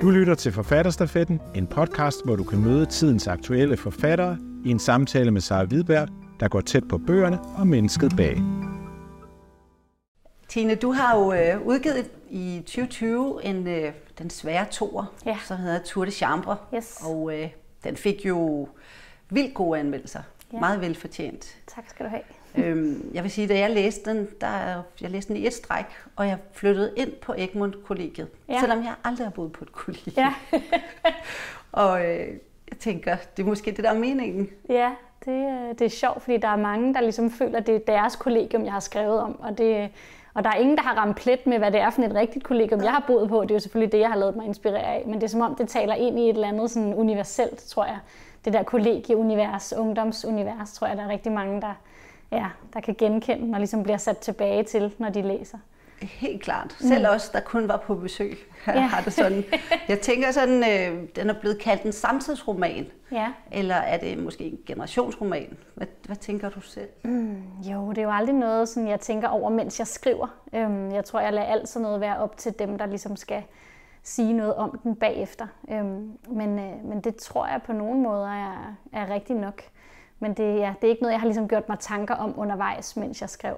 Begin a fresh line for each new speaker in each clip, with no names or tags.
Du lytter til Forfatterstafetten, en podcast, hvor du kan møde tidens aktuelle forfattere i en samtale med Sara Hvidberg, der går tæt på bøgerne og mennesket bag.
Tine, du har jo øh, udgivet i 2020 en, øh, den svære toer,
Ja.
som hedder Tour de Chambre.
Yes.
Og øh, den fik jo vildt gode anmeldelser.
Ja.
Meget velfortjent.
Tak skal du have.
Øhm, jeg vil sige, da jeg læste den, der, jeg læste den i et stræk, og jeg flyttede ind på Egmont kollegiet,
Ja.
selvom jeg aldrig har boet på et kollegie.
Ja,
Og øh, jeg tænker, det er måske det, der er meningen.
ja det, øh, det er sjovt, fordi der er mange, der ligesom føler, at det er deres kollegium, jeg har skrevet om. Og, det, og der er ingen, der har ramt plet med, hvad det er for et rigtigt kollegium, jeg har boet på. Det er jo selvfølgelig det, jeg har lavet mig inspirere af. Men det er som om, det taler ind i et eller andet sådan universelt, tror jeg. Det der kollegieunivers, ungdomsunivers, tror jeg, der er rigtig mange, der, ja, der kan genkende og ligesom bliver sat tilbage til, når de læser.
Helt klart. Selv os, der kun var på besøg,
Mm. Ja.
har det sådan. Jeg tænker sådan, øh, den er blevet kaldt en samtidsroman.
Ja.
Eller er det måske en generationsroman? Hvad, hvad tænker du selv?
Jo, det er jo aldrig noget, sådan, jeg tænker over, mens jeg skriver. Øhm, jeg tror, jeg lader alt sådan noget være op til dem, der ligesom skal sige noget om den bagefter. Øhm, men, øh, men det tror jeg på nogle måder er, er rigtigt nok. Men det, ja, det er ikke noget, jeg har ligesom gjort mig tanker om undervejs, mens jeg skrev.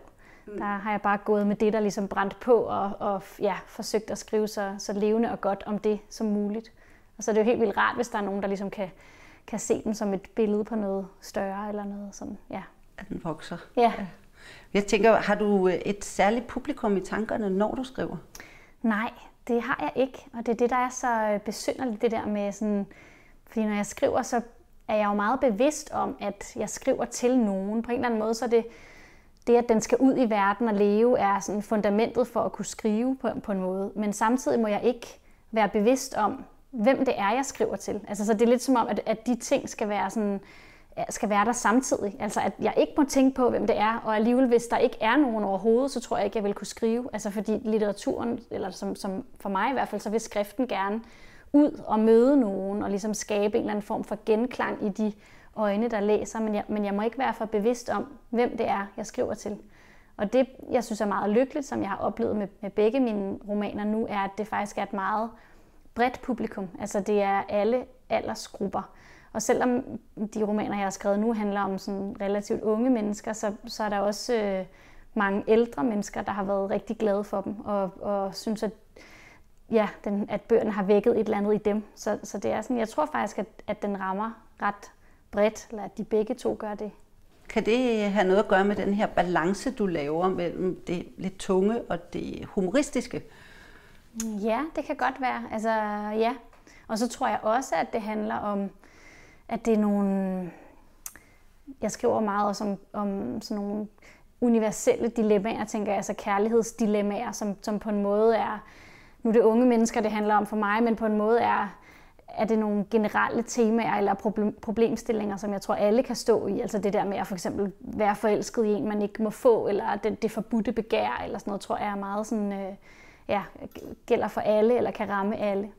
Der har jeg bare gået med det, der ligesom brændt på, og, og ja, forsøgt at skrive så, så levende og godt om det som muligt. Og så er det jo helt vildt rart, hvis der er nogen, der ligesom kan, kan se den som et billede på noget større eller noget sådan, ja.
At den vokser.
Ja.
Jeg tænker, har du øh, et særligt publikum i tankerne, når du skriver?
Nej, det har jeg ikke. Og det er det, der er så øh, besynderligt, det der med sådan... Fordi når jeg skriver, så er jeg jo meget bevidst om, at jeg skriver til nogen. På en eller anden måde, så det det, at den skal ud i verden og leve, er sådan fundamentet for at kunne skrive på, på en måde. Men samtidig må jeg ikke være bevidst om, hvem det er, jeg skriver til. Altså, så det er lidt som om, at, at de ting skal være sådan skal være der samtidig. Altså at jeg ikke må tænke på, hvem det er, og alligevel, hvis der ikke er nogen overhovedet, så tror jeg ikke, jeg vil kunne skrive. Altså fordi litteraturen, eller som, som for mig i hvert fald, så vil skriften gerne ud og møde nogen, og ligesom skabe en eller anden form for genklang i de øjne, der læser, men jeg, men jeg må ikke være for bevidst om, hvem det er, jeg skriver til. Og det, jeg synes er meget lykkeligt, som jeg har oplevet med, med begge mine romaner nu, er, at det faktisk er et meget bredt publikum. Altså det er alle aldersgrupper. Og selvom de romaner, jeg har skrevet nu, handler om sådan relativt unge mennesker, så, så er der også øh, mange ældre mennesker, der har været rigtig glade for dem, og, og synes, at, ja, den, at bøgerne har vækket et eller andet i dem. Så, så det er sådan, jeg tror faktisk, at, at den rammer ret bredt, eller at de begge to gør det.
Kan det have noget at gøre med den her balance, du laver mellem det lidt tunge og det humoristiske?
Ja, det kan godt være. Altså, ja. Og så tror jeg også, at det handler om, at det er nogle... Jeg skriver meget også om, om sådan nogle universelle dilemmaer, tænker jeg, altså kærlighedsdilemmaer, som, som på en måde er... Nu er det unge mennesker, det handler om for mig, men på en måde er, er det nogle generelle temaer eller problem, problemstillinger, som jeg tror, alle kan stå i. Altså det der med at for eksempel være forelsket i en, man ikke må få, eller det, det forbudte begær, eller sådan noget, tror jeg er meget sådan... Øh, ja, gælder for alle, eller kan ramme alle.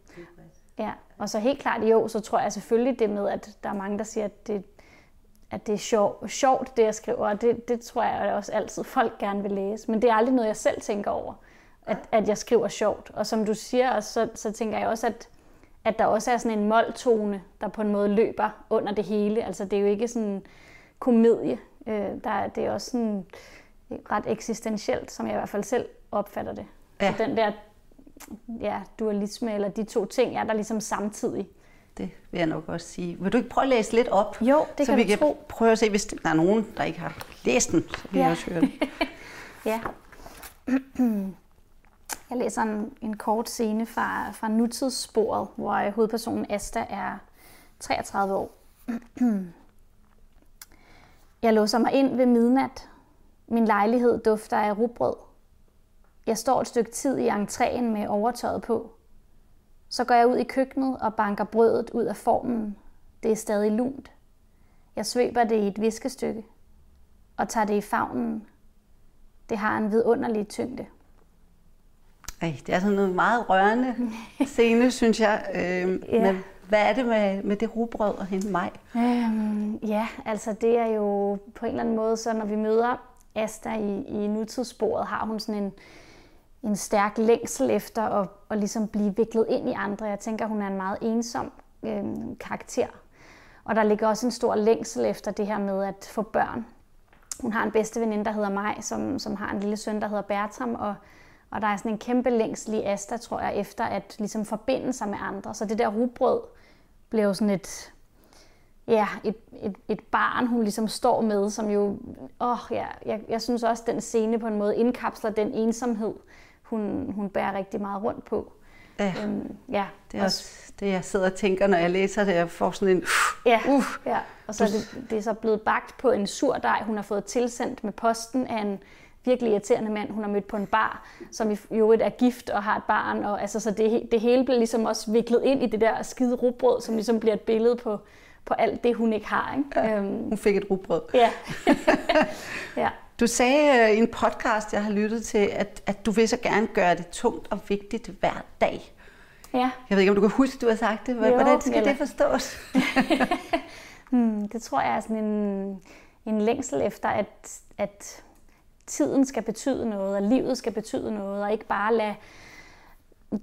Ja, og så helt klart jo, så tror jeg selvfølgelig det med, at der er mange, der siger, at det, at det er sjov, sjovt, det jeg skriver, og det, det tror jeg også altid folk gerne vil læse. Men det er aldrig noget, jeg selv tænker over, at, at jeg skriver sjovt. Og som du siger, også, så, så tænker jeg også, at, at der også er sådan en måltone, der på en måde løber under det hele. Altså det er jo ikke sådan en komedie. Øh, der, det er også sådan ret eksistentielt, som jeg i hvert fald selv opfatter det.
Ja.
Så den der ja, dualisme, eller de to ting, er der ligesom samtidig.
Det vil jeg nok også sige. Vil du ikke prøve at læse lidt op?
Jo, det
så
kan
vi kan
tro.
prøve at se, hvis der er nogen, der ikke har læst den, så vil
Ja.
også høre den.
Ja. Jeg læser en, en kort scene fra, fra nutidssporet, hvor øh, hovedpersonen Asta er 33 år. Jeg låser mig ind ved midnat. Min lejlighed dufter af rugbrød. Jeg står et stykke tid i entréen med overtøjet på. Så går jeg ud i køkkenet og banker brødet ud af formen. Det er stadig lunt. Jeg svøber det i et viskestykke og tager det i favnen. Det har en vidunderlig tyngde.
Ej, det er sådan noget meget rørende scene, synes jeg. Øh,
Ja.
men hvad er det med, med det rugbrød og hende mig?
Øhm, ja, altså det er jo på en eller anden måde, så når vi møder Asta i, i nutidssporet, har hun sådan en, en stærk længsel efter at, at ligesom blive viklet ind i andre. Jeg tænker, hun er en meget ensom øh, karakter. Og der ligger også en stor længsel efter det her med at få børn. Hun har en bedste veninde, der hedder Maj, som, som har en lille søn, der hedder Bertram, og, og der er sådan en kæmpe længsel i Asta, tror jeg, efter at ligesom forbinde sig med andre. Så det der rugbrød blev sådan et, ja, et, et, et barn, hun ligesom står med, som jo, åh ja, jeg, jeg synes også, den scene på en måde indkapsler den ensomhed, hun, hun bærer rigtig meget rundt på.
Ja. Øhm, ja. Det er også det, jeg sidder og tænker, når jeg læser det. Jeg får sådan en...
Ja, uh, ja. og så er det, det er så blevet bagt på en sur dej, hun har fået tilsendt med posten af en virkelig irriterende mand, hun har mødt på en bar, som i øvrigt er gift og har et barn. Og, altså, så det, det hele bliver ligesom også viklet ind i det der skide rugbrød, som ligesom bliver et billede på, på alt det, hun ikke har. Ikke?
Ja, øhm, hun fik et rugbrød.
Ja.
ja. Du sagde øh, i en podcast, jeg har lyttet til, at, at du vil så gerne gøre det tungt og vigtigt hver dag.
Ja.
Jeg ved ikke, om du kan huske, at du har sagt det. Hvordan jo, skal eller... det forstås?
hmm, det tror jeg er sådan en, en længsel efter, at, at tiden skal betyde noget, og livet skal betyde noget, og ikke bare lade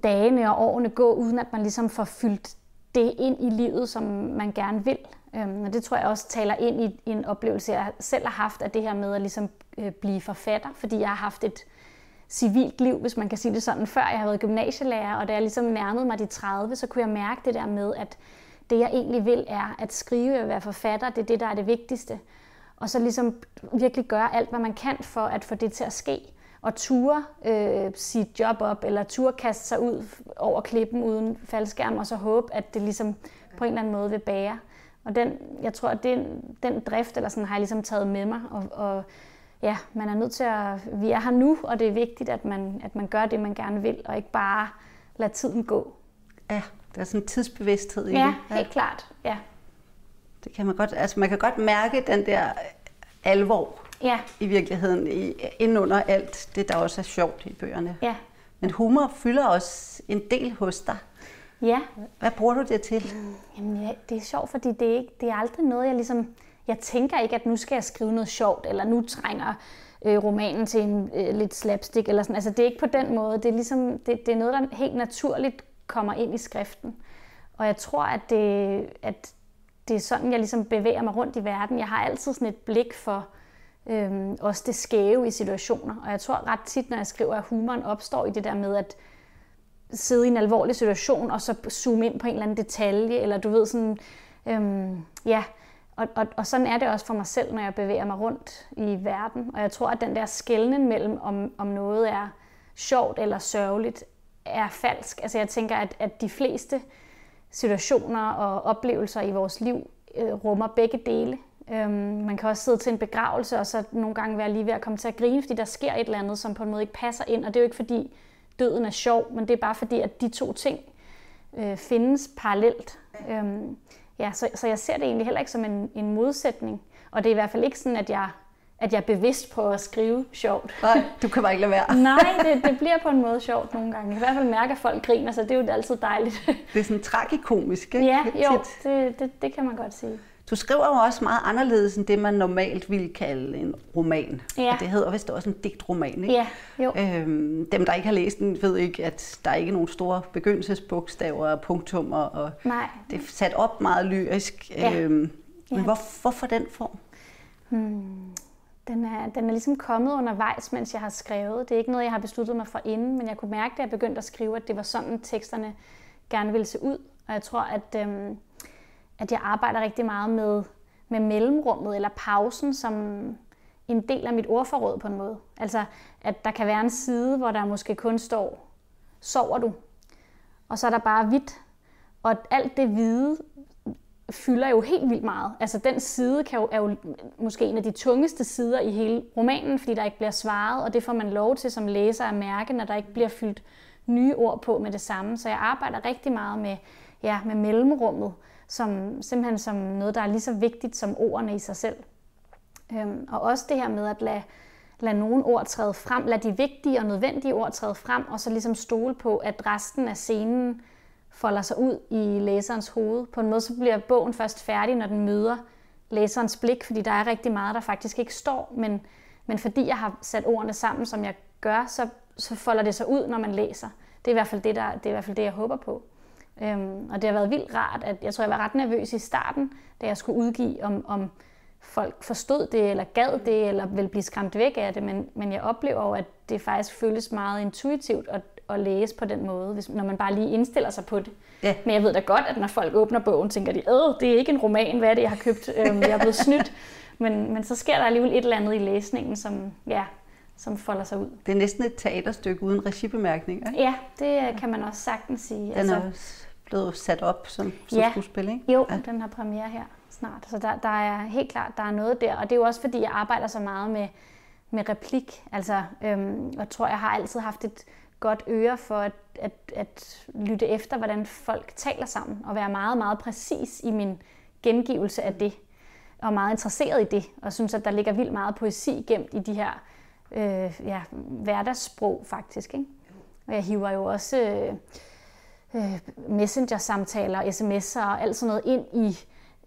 dagene og årene gå, uden at man ligesom får fyldt det ind i livet, som man gerne vil. Øhm, og det tror jeg også taler ind i, i en oplevelse, jeg selv har haft af det her med at ligesom, øh, blive forfatter, fordi jeg har haft et civilt liv, hvis man kan sige det sådan, før jeg har været gymnasielærer, og da jeg ligesom nærmede mig de 30, så kunne jeg mærke det der med, at det jeg egentlig vil er at skrive og være forfatter, det er det, der er det vigtigste. Og så ligesom virkelig gøre alt, hvad man kan for at få det til at ske. Og ture øh, sit job op, eller ture kaste sig ud over klippen uden faldskærm, og så håbe, at det ligesom på en eller anden måde vil bære. Og den, jeg tror, at den, den drift eller sådan, har jeg ligesom taget med mig. Og, og ja, man er nødt til at... Vi er her nu, og det er vigtigt, at man, at man gør det, man gerne vil, og ikke bare lade tiden gå.
Ja, der er sådan en tidsbevidsthed i
ja,
det.
Ja, helt klart. Ja.
Det kan man godt... Altså, man kan godt mærke den der alvor
ja.
i virkeligheden, i, inden under alt det, der også er sjovt i bøgerne.
Ja.
Men humor fylder også en del hos dig.
Ja.
Hvad bruger du det til?
Jamen, ja, det er sjovt, fordi det er, ikke, det er aldrig noget, jeg ligesom... Jeg tænker ikke, at nu skal jeg skrive noget sjovt, eller nu trænger øh, romanen til en øh, lidt slapstick, eller sådan. Altså, det er ikke på den måde. Det er, ligesom, det, det er noget, der helt naturligt kommer ind i skriften. Og jeg tror, at det, at det er sådan, jeg ligesom bevæger mig rundt i verden. Jeg har altid sådan et blik for øh, også det skæve i situationer. Og jeg tror ret tit, når jeg skriver, at humoren opstår i det der med, at sidde i en alvorlig situation, og så zoome ind på en eller anden detalje, eller du ved sådan, øhm, ja, og, og, og sådan er det også for mig selv, når jeg bevæger mig rundt i verden. Og jeg tror, at den der skældning mellem, om, om noget er sjovt eller sørgeligt, er falsk. Altså jeg tænker, at, at de fleste situationer og oplevelser i vores liv øh, rummer begge dele. Øhm, man kan også sidde til en begravelse, og så nogle gange være lige ved at komme til at grine, fordi der sker et eller andet, som på en måde ikke passer ind. Og det er jo ikke fordi, døden er sjov, men det er bare fordi, at de to ting øh, findes parallelt. Øhm, ja, så, så jeg ser det egentlig heller ikke som en, en modsætning. Og det er i hvert fald ikke sådan, at jeg, at jeg er bevidst på at skrive sjovt.
Nej, du kan bare ikke lade være.
Nej, det, det bliver på en måde sjovt nogle gange. Jeg kan i hvert fald mærke, at folk griner, så det er jo altid dejligt.
Det er sådan tragikomisk, ikke?
Ja, jo, det, det, det kan man godt sige.
Du skriver jo også meget anderledes end det, man normalt ville kalde en roman.
Ja.
Og det hedder vist også en digtroman, ikke?
Ja, jo.
Øhm, dem, der ikke har læst den, ved ikke, at der er ikke nogen store begyndelsesbogstaver og punktummer. Og
Nej.
Det er sat op meget lyrisk.
Ja.
Øhm, men
Ja.
hvor, hvorfor den form?
Hmm. Den er, den er ligesom kommet undervejs, mens jeg har skrevet. Det er ikke noget, jeg har besluttet mig for inden, men jeg kunne mærke, da jeg begyndte at skrive, at det var sådan, teksterne gerne ville se ud. Og jeg tror, at, øhm, at jeg arbejder rigtig meget med, med mellemrummet eller pausen som en del af mit ordforråd på en måde. Altså, at der kan være en side, hvor der måske kun står, sover du? Og så er der bare hvidt. Og alt det hvide fylder jo helt vildt meget. Altså den side kan jo, er jo måske en af de tungeste sider i hele romanen, fordi der ikke bliver svaret, og det får man lov til som læser at mærke, når der ikke bliver fyldt nye ord på med det samme. Så jeg arbejder rigtig meget med, ja, med mellemrummet, som simpelthen som noget, der er lige så vigtigt som ordene i sig selv. Øhm, og også det her med at lade, lade nogle ord træde frem, lade de vigtige og nødvendige ord træde frem, og så ligesom stole på, at resten af scenen folder sig ud i læserens hoved. På en måde så bliver bogen først færdig, når den møder læserens blik, fordi der er rigtig meget, der faktisk ikke står, men, men fordi jeg har sat ordene sammen, som jeg gør, så så folder det sig ud, når man læser. Det er i hvert fald det, der, det, er i hvert fald det jeg håber på. Øhm, og det har været vildt rart, at jeg tror, jeg var ret nervøs i starten, da jeg skulle udgive, om, om folk forstod det, eller gad det, eller ville blive skræmt væk af det. Men, men jeg oplever at det faktisk føles meget intuitivt og, at læse på den måde, hvis, når man bare lige indstiller sig på det. Ja. Men jeg ved da godt, at når folk åbner bogen, tænker de, øh, det er ikke en roman, hvad er det, jeg har købt? Øhm, jeg er blevet snydt. Men, men så sker der alligevel et eller andet i læsningen, som, ja, som folder sig ud.
Det er næsten et teaterstykke uden regibemærkninger.
Ikke? Ja, det kan man også sagtens sige.
Den altså, er også blevet sat op som, som ja, skuespil, ikke?
Jo, ja. den har premiere her snart. Så der, der er helt klart, der er noget der. Og det er jo også, fordi jeg arbejder så meget med, med replik. Altså, øhm, og jeg tror, jeg har altid haft et godt øre for at, at, at lytte efter, hvordan folk taler sammen, og være meget, meget præcis i min gengivelse af det, og meget interesseret i det, og synes, at der ligger vildt meget poesi gemt i de her øh, ja, hverdagssprog, faktisk. Ikke? Og jeg hiver jo også øh, øh, messenger-samtaler, sms'er og alt sådan noget ind i,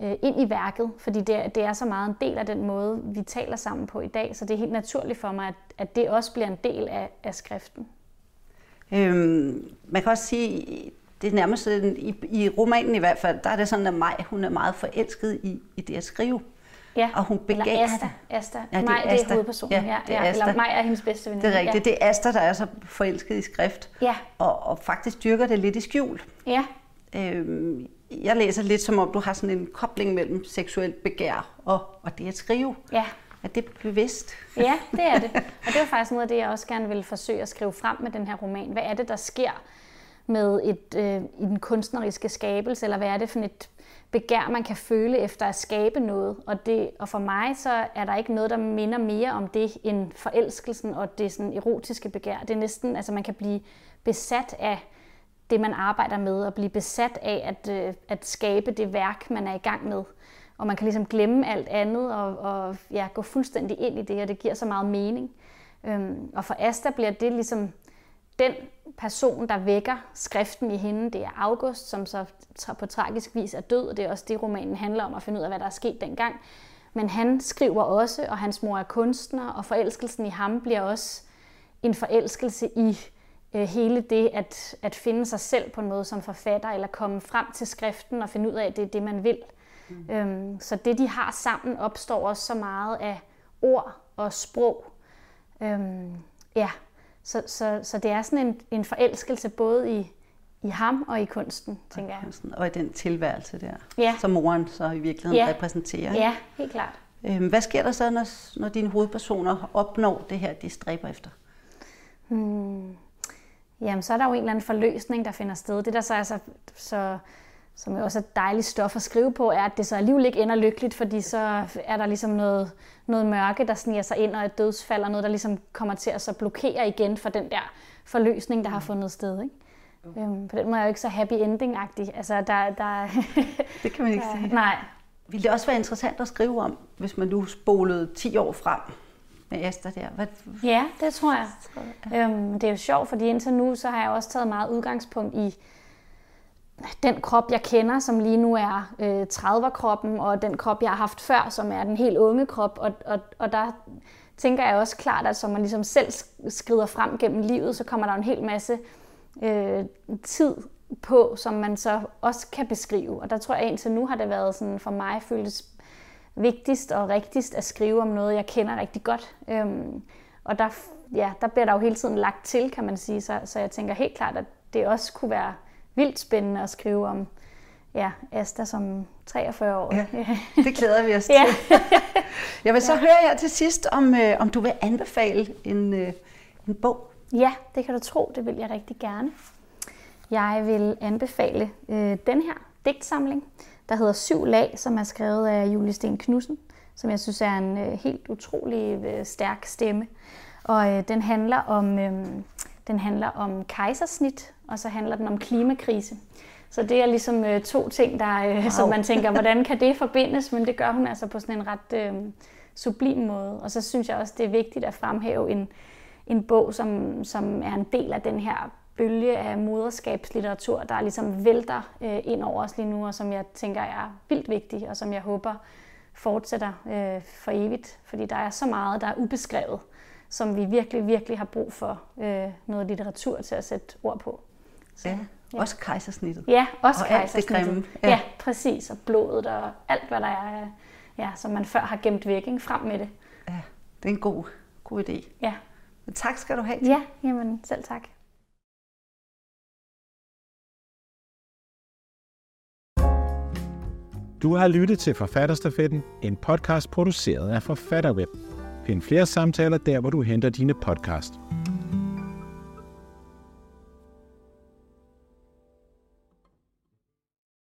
øh, ind i værket, fordi det, det er så meget en del af den måde, vi taler sammen på i dag, så det er helt naturligt for mig, at, at det også bliver en del af, af skriften.
Øhm, man kan også sige, det er nærmest sådan, i, i romanen i hvert fald, der er det sådan, at Maj, hun er meget forelsket i, i det at skrive.
Ja,
og hun
eller Asta. Asta. Ja, det Maj, er, Asta. det er hovedpersonen. Ja, det er ja, Asta. Eller Maj er hendes bedste veninde.
Det er rigtigt. Ja. Det er Asta, der er så forelsket i skrift.
Ja.
Og, og faktisk dyrker det lidt i skjul.
Ja.
Øhm, jeg læser lidt som om, du har sådan en kobling mellem seksuelt begær og, og det at skrive.
Ja.
Er det bevidst?
Ja, det er det. Og det er faktisk noget af det, jeg også gerne vil forsøge at skrive frem med den her roman. Hvad er det, der sker med et, øh, i den kunstneriske skabelse, eller hvad er det for et begær, man kan føle efter at skabe noget. Og, det, og for mig så er der ikke noget, der minder mere om det end forelskelsen og det sådan erotiske begær. Det er næsten, altså man kan blive besat af det, man arbejder med, og blive besat af at, øh, at skabe det værk, man er i gang med. Og man kan ligesom glemme alt andet og, og ja, gå fuldstændig ind i det, og det giver så meget mening. Øhm, og for Asta bliver det ligesom den person, der vækker skriften i hende, det er August, som så på tragisk vis er død, og det er også det, romanen handler om, at finde ud af, hvad der er sket dengang. Men han skriver også, og hans mor er kunstner, og forelskelsen i ham bliver også en forelskelse i øh, hele det at, at finde sig selv på en måde som forfatter, eller komme frem til skriften og finde ud af, at det er det, man vil. Mm. Øhm, så det, de har sammen, opstår også så meget af ord og sprog. Øhm, ja, så, så, så det er sådan en, en forelskelse både i, i ham og i kunsten, tænker jeg.
Og i den tilværelse der,
ja.
som moren så i virkeligheden ja. repræsenterer.
Ja, helt klart.
Øhm, hvad sker der så, når, når dine hovedpersoner opnår det her, de stræber efter?
Hmm. Jamen, så er der jo en eller anden forløsning, der finder sted. Det der så er så, så som jo også er dejligt stof at skrive på, er, at det så alligevel ikke ender lykkeligt, fordi så er der ligesom noget, noget mørke, der sniger sig ind, og et dødsfald, og noget, der ligesom kommer til at så blokere igen for den der forløsning, der har fundet sted. Ikke? Okay. Øhm, på den måde er jeg jo ikke så happy ending-agtig. Altså, der, der,
det kan man ikke
der,
sige.
Nej.
Vil det også være interessant at skrive om, hvis man nu spolede 10 år frem med Esther der? Hvad?
Ja, det tror jeg. Øhm, det er jo sjovt, fordi indtil nu, så har jeg også taget meget udgangspunkt i den krop, jeg kender, som lige nu er øh, 30'er-kroppen, og den krop, jeg har haft før, som er den helt unge krop. Og, og, og der tænker jeg også klart, at som man ligesom selv skrider frem gennem livet, så kommer der en hel masse øh, tid på, som man så også kan beskrive. Og der tror jeg indtil nu har det været sådan, for mig føltes vigtigst og rigtigst at skrive om noget, jeg kender rigtig godt. Øhm, og der, ja, der bliver der jo hele tiden lagt til, kan man sige. Så, så jeg tænker helt klart, at det også kunne være vildt spændende at skrive om ja, Asta som 43 år. Ja,
det glæder vi os til. ja. Jeg vil så ja. høre jer til sidst, om, øh, om du vil anbefale en, øh, en bog.
Ja, det kan du tro. Det vil jeg rigtig gerne. Jeg vil anbefale øh, den her digtsamling, der hedder Syv lag, som er skrevet af Julie Sten Knudsen, som jeg synes er en øh, helt utrolig øh, stærk stemme. Og øh, den handler om øh, den handler om kejsersnit, og så handler den om klimakrise. Så det er ligesom øh, to ting, der, øh, wow. som man tænker, hvordan kan det forbindes? Men det gør hun altså på sådan en ret øh, sublim måde. Og så synes jeg også, det er vigtigt at fremhæve en, en bog, som, som er en del af den her bølge af moderskabslitteratur, der ligesom vælter øh, ind over os lige nu, og som jeg tænker er vildt vigtig, og som jeg håber fortsætter øh, for evigt. Fordi der er så meget, der er ubeskrevet som vi virkelig, virkelig har brug for øh, noget litteratur til at sætte ord på.
Så, ja, ja, også kejsersnittet.
Ja, også
og
kejsersnittet.
Alt det grimme.
Ja. ja, præcis. Og blodet og alt, hvad der er, ja, som man før har gemt væk, ikke? frem med det.
Ja, det er en god, god idé.
Ja.
Men tak skal du have.
Ja, jamen selv tak.
Du har lyttet til Forfatterstafetten, en podcast produceret af Forfatterweb. Find flere samtaler der, hvor du henter dine podcast.